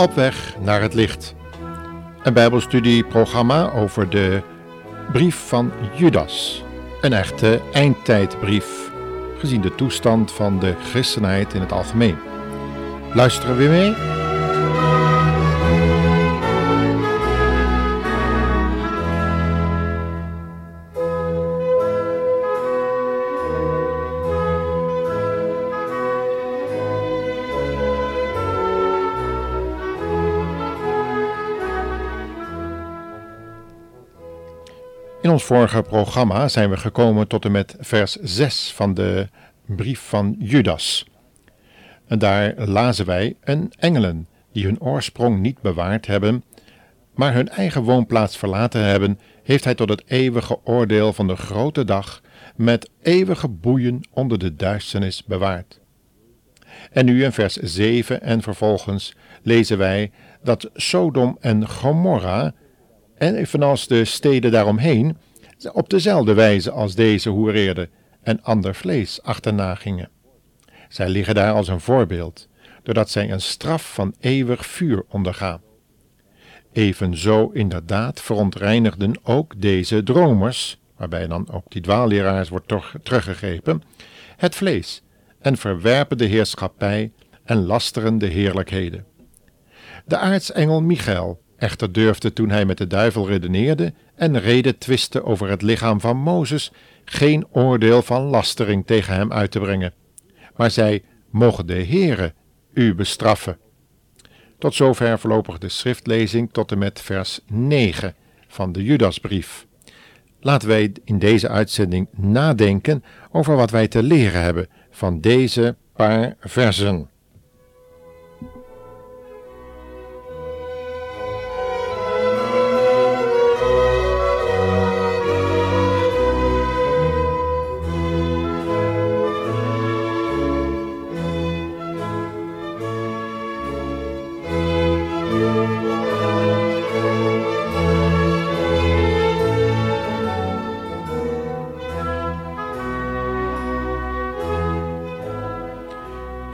Op weg naar het licht. Een Bijbelstudieprogramma over de brief van Judas. Een echte eindtijdbrief, gezien de toestand van de christenheid in het algemeen. Luisteren we mee? In ons vorige programma zijn we gekomen tot en met vers 6 van de brief van Judas. En daar lazen wij een engelen die hun oorsprong niet bewaard hebben, maar hun eigen woonplaats verlaten hebben, heeft hij tot het eeuwige oordeel van de grote dag met eeuwige boeien onder de duisternis bewaard. En nu in vers 7 en vervolgens lezen wij dat Sodom en Gomorra en evenals de steden daaromheen op dezelfde wijze als deze hoereerden en ander vlees achterna gingen. Zij liggen daar als een voorbeeld, doordat zij een straf van eeuwig vuur ondergaan. Evenzo inderdaad verontreinigden ook deze dromers, waarbij dan ook die dwaalleraars wordt teruggegrepen, het vlees en verwerpen de heerschappij en lasteren de heerlijkheden. De aartsengel Michael echter durfde toen hij met de duivel redeneerde en reden twiste over het lichaam van Mozes, geen oordeel van lastering tegen hem uit te brengen. Maar zij mogen de Heere u bestraffen. Tot zover voorlopig de schriftlezing tot en met vers 9 van de Judasbrief. Laten wij in deze uitzending nadenken over wat wij te leren hebben van deze paar versen.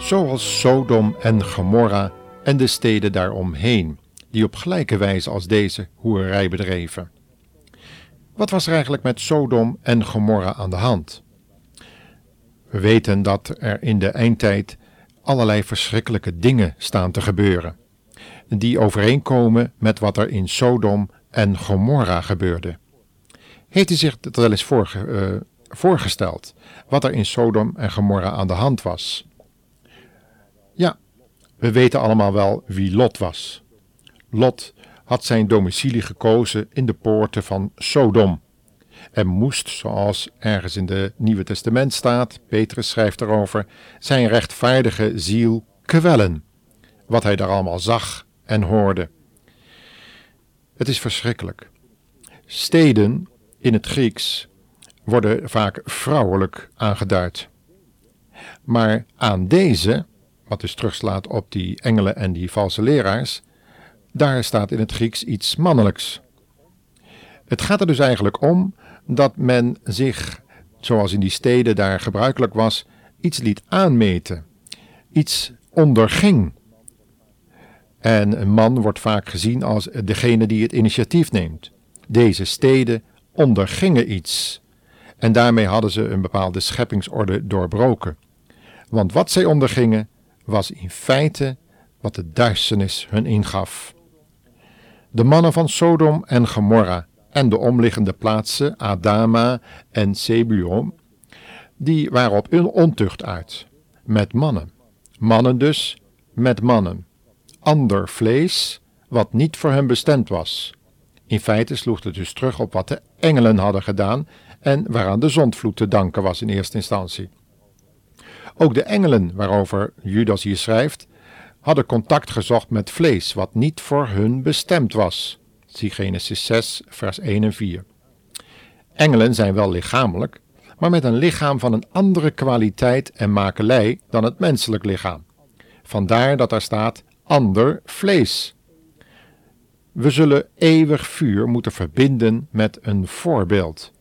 Zoals Sodom en Gomorra en de steden daaromheen, die op gelijke wijze als deze hoerij bedreven. Wat was er eigenlijk met Sodom en Gomorra aan de hand? We weten dat er in de eindtijd allerlei verschrikkelijke dingen staan te gebeuren, die overeenkomen met wat er in Sodom en Gomorra gebeurde. Heeft u zich dat wel eens uh, voorgesteld, wat er in Sodom en Gomorra aan de hand was? Ja, we weten allemaal wel wie Lot was. Lot had zijn domicilie gekozen in de poorten van Sodom en moest, zoals ergens in het Nieuwe Testament staat, Petrus schrijft erover, zijn rechtvaardige ziel kwellen, wat hij daar allemaal zag en hoorde. Het is verschrikkelijk. Steden in het Grieks worden vaak vrouwelijk aangeduid. Maar aan deze wat dus terugslaat op die engelen en die valse leraars, daar staat in het Grieks iets mannelijks. Het gaat er dus eigenlijk om dat men zich, zoals in die steden daar gebruikelijk was, iets liet aanmeten, iets onderging. En een man wordt vaak gezien als degene die het initiatief neemt. Deze steden ondergingen iets. En daarmee hadden ze een bepaalde scheppingsorde doorbroken. Want wat zij ondergingen, was in feite wat de duisternis hun ingaf. De mannen van Sodom en Gomorra en de omliggende plaatsen Adama en Sebuom, die waren op hun ontucht uit, met mannen. Mannen dus, met mannen. Ander vlees, wat niet voor hen bestemd was. In feite sloeg het dus terug op wat de engelen hadden gedaan en waaraan de zondvloed te danken was in eerste instantie. Ook de engelen waarover Judas hier schrijft, hadden contact gezocht met vlees wat niet voor hun bestemd was. Zie Genesis 6, vers 1 en 4. Engelen zijn wel lichamelijk, maar met een lichaam van een andere kwaliteit en makelij dan het menselijk lichaam. Vandaar dat er staat ander vlees. We zullen eeuwig vuur moeten verbinden met een voorbeeld.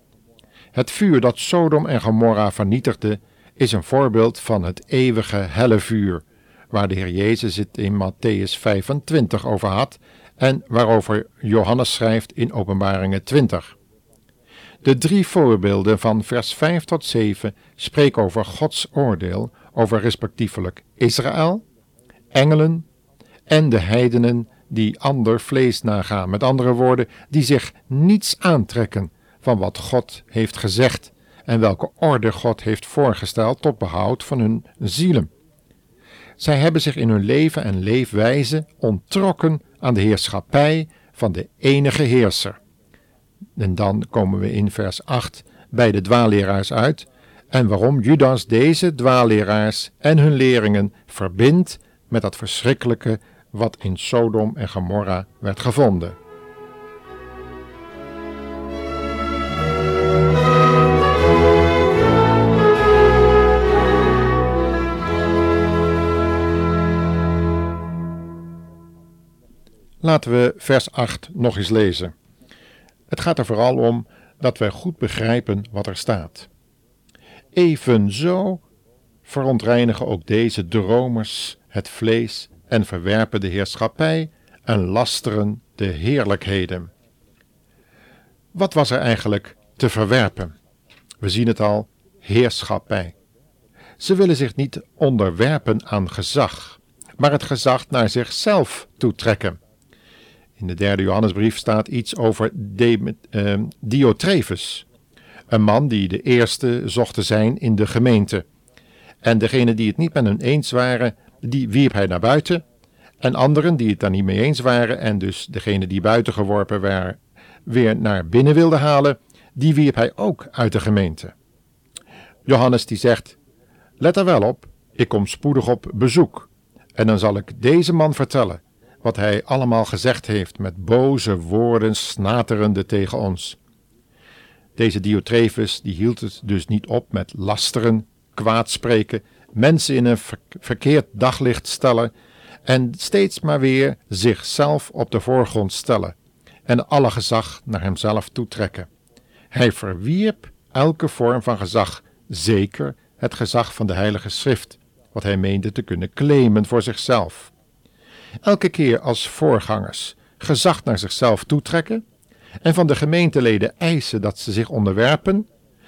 Het vuur dat Sodom en Gomorra vernietigde is een voorbeeld van het eeuwige helle vuur, waar de Heer Jezus het in Matthäus 25 over had en waarover Johannes schrijft in Openbaringen 20. De drie voorbeelden van vers 5 tot 7 spreken over Gods oordeel over respectievelijk Israël, engelen en de heidenen die ander vlees nagaan. Met andere woorden, die zich niets aantrekken van wat God heeft gezegd en welke orde God heeft voorgesteld tot behoud van hun zielen. Zij hebben zich in hun leven en leefwijze onttrokken aan de heerschappij van de enige heerser. En dan komen we in vers 8 bij de dwaalleraars uit en waarom Judas deze dwaalleraars en hun leringen verbindt met dat verschrikkelijke wat in Sodom en Gomorra werd gevonden. Laten we vers 8 nog eens lezen. Het gaat er vooral om dat wij goed begrijpen wat er staat. Evenzo verontreinigen ook deze dromers het vlees en verwerpen de heerschappij en lasteren de heerlijkheden. Wat was er eigenlijk te verwerpen? We zien het al, heerschappij. Ze willen zich niet onderwerpen aan gezag, maar het gezag naar zichzelf toetrekken. In de derde Johannesbrief staat iets over De, Diotrefus, een man die de eerste zocht te zijn in de gemeente. En degene die het niet met hem eens waren, die wierp hij naar buiten. En anderen die het daar niet mee eens waren en dus degene die buiten geworpen waren, weer naar binnen wilden halen, die wierp hij ook uit de gemeente. Johannes die zegt, let er wel op, ik kom spoedig op bezoek. En dan zal ik deze man vertellen wat hij allemaal gezegd heeft met boze woorden snaterende tegen ons. Deze Diotrefus die hield het dus niet op met lasteren, kwaadspreken, mensen in een verkeerd daglicht stellen en steeds maar weer zichzelf op de voorgrond stellen en alle gezag naar hemzelf toetrekken. Hij verwierp elke vorm van gezag, zeker het gezag van de Heilige Schrift, wat hij meende te kunnen claimen voor zichzelf. Elke keer als voorgangers gezag naar zichzelf toetrekken en van de gemeenteleden eisen dat ze zich onderwerpen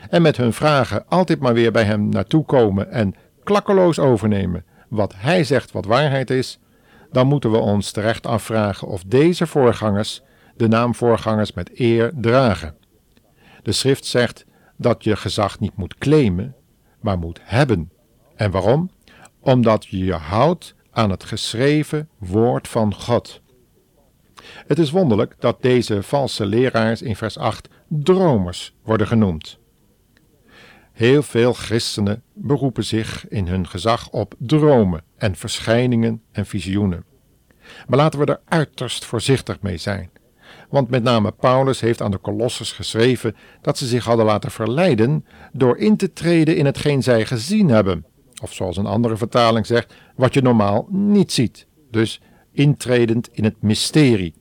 en met hun vragen altijd maar weer bij hem naartoe komen en klakkeloos overnemen wat hij zegt wat waarheid is, dan moeten we ons terecht afvragen of deze voorgangers de naam voorgangers met eer dragen. De schrift zegt dat je gezag niet moet claimen, maar moet hebben. En waarom? Omdat je je houdt aan het geschreven woord van God. Het is wonderlijk dat deze valse leraars in vers 8 dromers worden genoemd. Heel veel christenen beroepen zich in hun gezag op dromen en verschijningen en visioenen. Maar laten we er uiterst voorzichtig mee zijn. Want met name Paulus heeft aan de Kolossers geschreven dat ze zich hadden laten verleiden door in te treden in hetgeen zij gezien hebben. Of zoals een andere vertaling zegt, wat je normaal niet ziet. Dus intredend in het mysterie.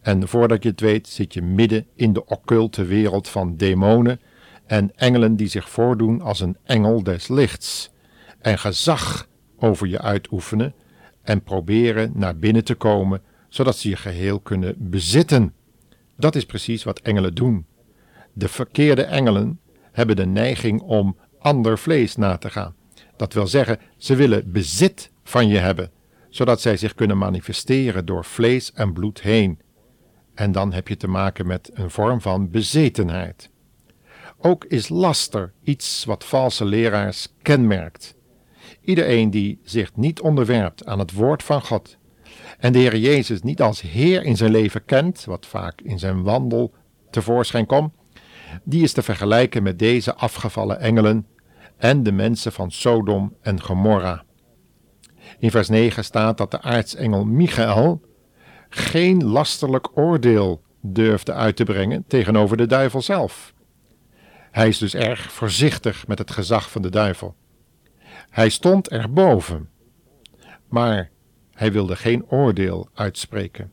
En voordat je het weet, zit je midden in de occulte wereld van demonen en engelen die zich voordoen als een engel des lichts en gezag over je uitoefenen en proberen naar binnen te komen, zodat ze je geheel kunnen bezitten. Dat is precies wat engelen doen. De verkeerde engelen hebben de neiging om ander vlees na te gaan. Dat wil zeggen, ze willen bezit van je hebben, zodat zij zich kunnen manifesteren door vlees en bloed heen. En dan heb je te maken met een vorm van bezetenheid. Ook is laster iets wat valse leraars kenmerkt. Iedereen die zich niet onderwerpt aan het woord van God en de Heer Jezus niet als Heer in zijn leven kent, wat vaak in zijn wandel tevoorschijn komt, die is te vergelijken met deze afgevallen engelen en de mensen van Sodom en Gomorra. In vers 9 staat dat de aartsengel Michael geen lasterlijk oordeel durfde uit te brengen tegenover de duivel zelf. Hij is dus erg voorzichtig met het gezag van de duivel. Hij stond erboven, maar hij wilde geen oordeel uitspreken.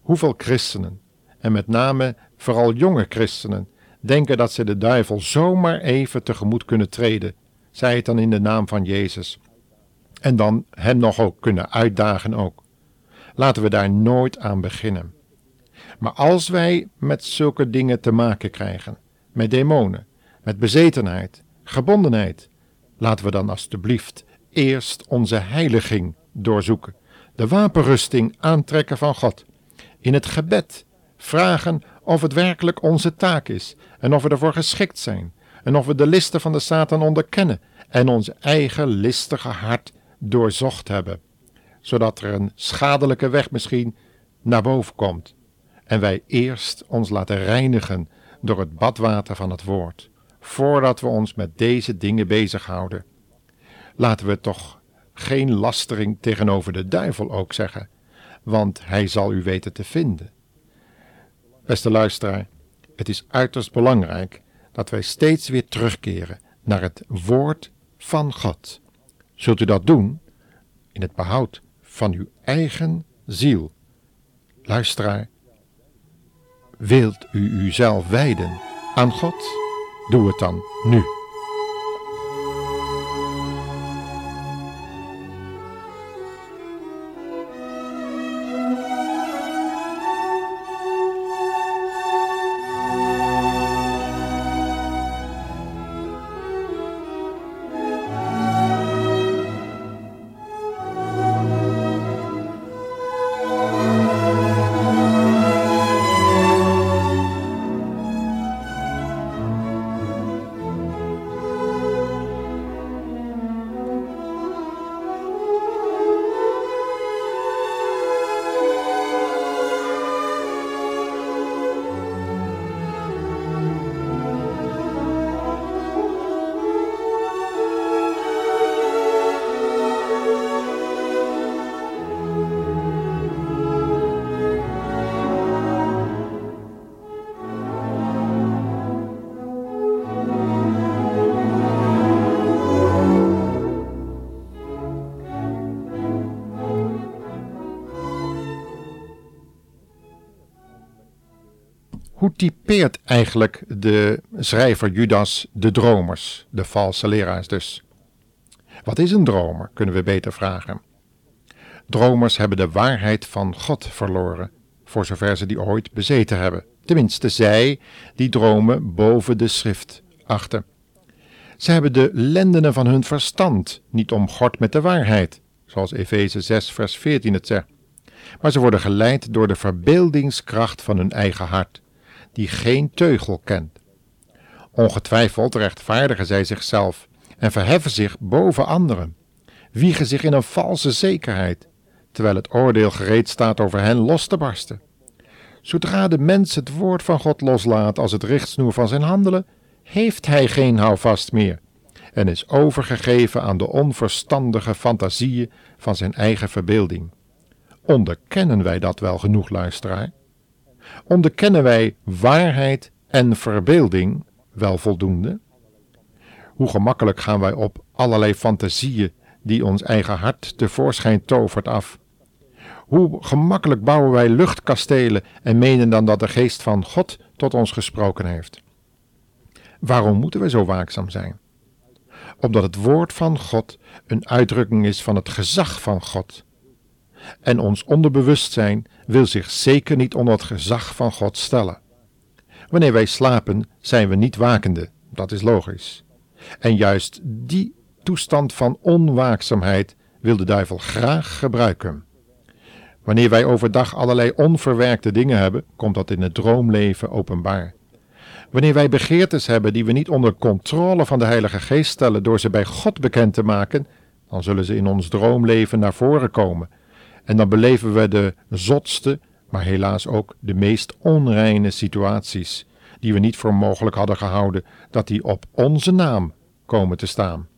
Hoeveel christenen, en met name vooral jonge christenen, denken dat ze de duivel zomaar even tegemoet kunnen treden, zij het dan in de naam van Jezus. En dan hem nog ook kunnen uitdagen ook. Laten we daar nooit aan beginnen. Maar als wij met zulke dingen te maken krijgen, met demonen, met bezetenheid, gebondenheid, laten we dan alstublieft eerst onze heiliging doorzoeken, de wapenrusting aantrekken van God, in het gebed vragen of het werkelijk onze taak is en of we ervoor geschikt zijn en of we de listen van de Satan onderkennen en ons eigen listige hart doorzocht hebben, zodat er een schadelijke weg misschien naar boven komt en wij eerst ons laten reinigen door het badwater van het woord, voordat we ons met deze dingen bezighouden. Laten we toch geen lastering tegenover de duivel ook zeggen, want hij zal u weten te vinden. Beste luisteraar, het is uiterst belangrijk dat wij steeds weer terugkeren naar het woord van God. Zult u dat doen in het behoud van uw eigen ziel? Luisteraar, wilt u uzelf wijden aan God? Doe het dan nu. Typeert eigenlijk de schrijver Judas de dromers, de valse leraars dus? Wat is een dromer, kunnen we beter vragen. Dromers hebben de waarheid van God verloren, voor zover ze die ooit bezeten hebben. Tenminste, zij die dromen boven de schrift achter. Ze hebben de lendenen van hun verstand niet omgord met de waarheid, zoals Efeze 6, vers 14 het zegt. Maar ze worden geleid door de verbeeldingskracht van hun eigen hart die geen teugel kent. Ongetwijfeld rechtvaardigen zij zichzelf en verheffen zich boven anderen, wiegen zich in een valse zekerheid, terwijl het oordeel gereed staat over hen los te barsten. Zodra de mens het woord van God loslaat als het richtsnoer van zijn handelen, heeft hij geen houvast meer en is overgegeven aan de onverstandige fantasieën van zijn eigen verbeelding. Onderkennen wij dat wel genoeg, luisteraar? Onderkennen wij waarheid en verbeelding wel voldoende? Hoe gemakkelijk gaan wij op allerlei fantasieën die ons eigen hart tevoorschijn tovert af? Hoe gemakkelijk bouwen wij luchtkastelen en menen dan dat de geest van God tot ons gesproken heeft? Waarom moeten we zo waakzaam zijn? Omdat het woord van God een uitdrukking is van het gezag van God en ons onderbewustzijn wil zich zeker niet onder het gezag van God stellen. Wanneer wij slapen, zijn we niet wakende, dat is logisch. En juist die toestand van onwaakzaamheid wil de duivel graag gebruiken. Wanneer wij overdag allerlei onverwerkte dingen hebben, komt dat in het droomleven openbaar. Wanneer wij begeertes hebben die we niet onder controle van de Heilige Geest stellen door ze bij God bekend te maken, dan zullen ze in ons droomleven naar voren komen en dan beleven we de zotste, maar helaas ook de meest onreine situaties, die we niet voor mogelijk hadden gehouden dat die op onze naam komen te staan.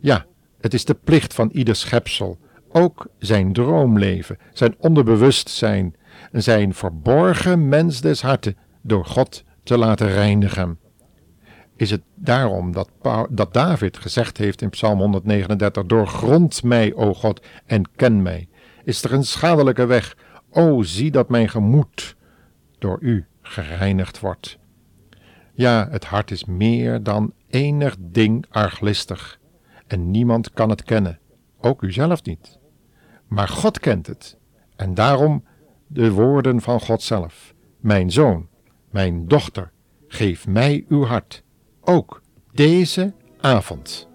Ja, het is de plicht van ieder schepsel, ook zijn droomleven, zijn onderbewustzijn, zijn verborgen mens des harten door God te laten reinigen. Is het daarom dat, dat David gezegd heeft in Psalm 139: Doorgrond mij, o God, en ken mij. Is er een schadelijke weg? O, zie dat mijn gemoed door u gereinigd wordt. Ja, het hart is meer dan enig ding arglistig, en niemand kan het kennen, ook u zelf niet. Maar God kent het. En daarom de woorden van God zelf. Mijn zoon, mijn dochter, geef mij uw hart, ook deze avond.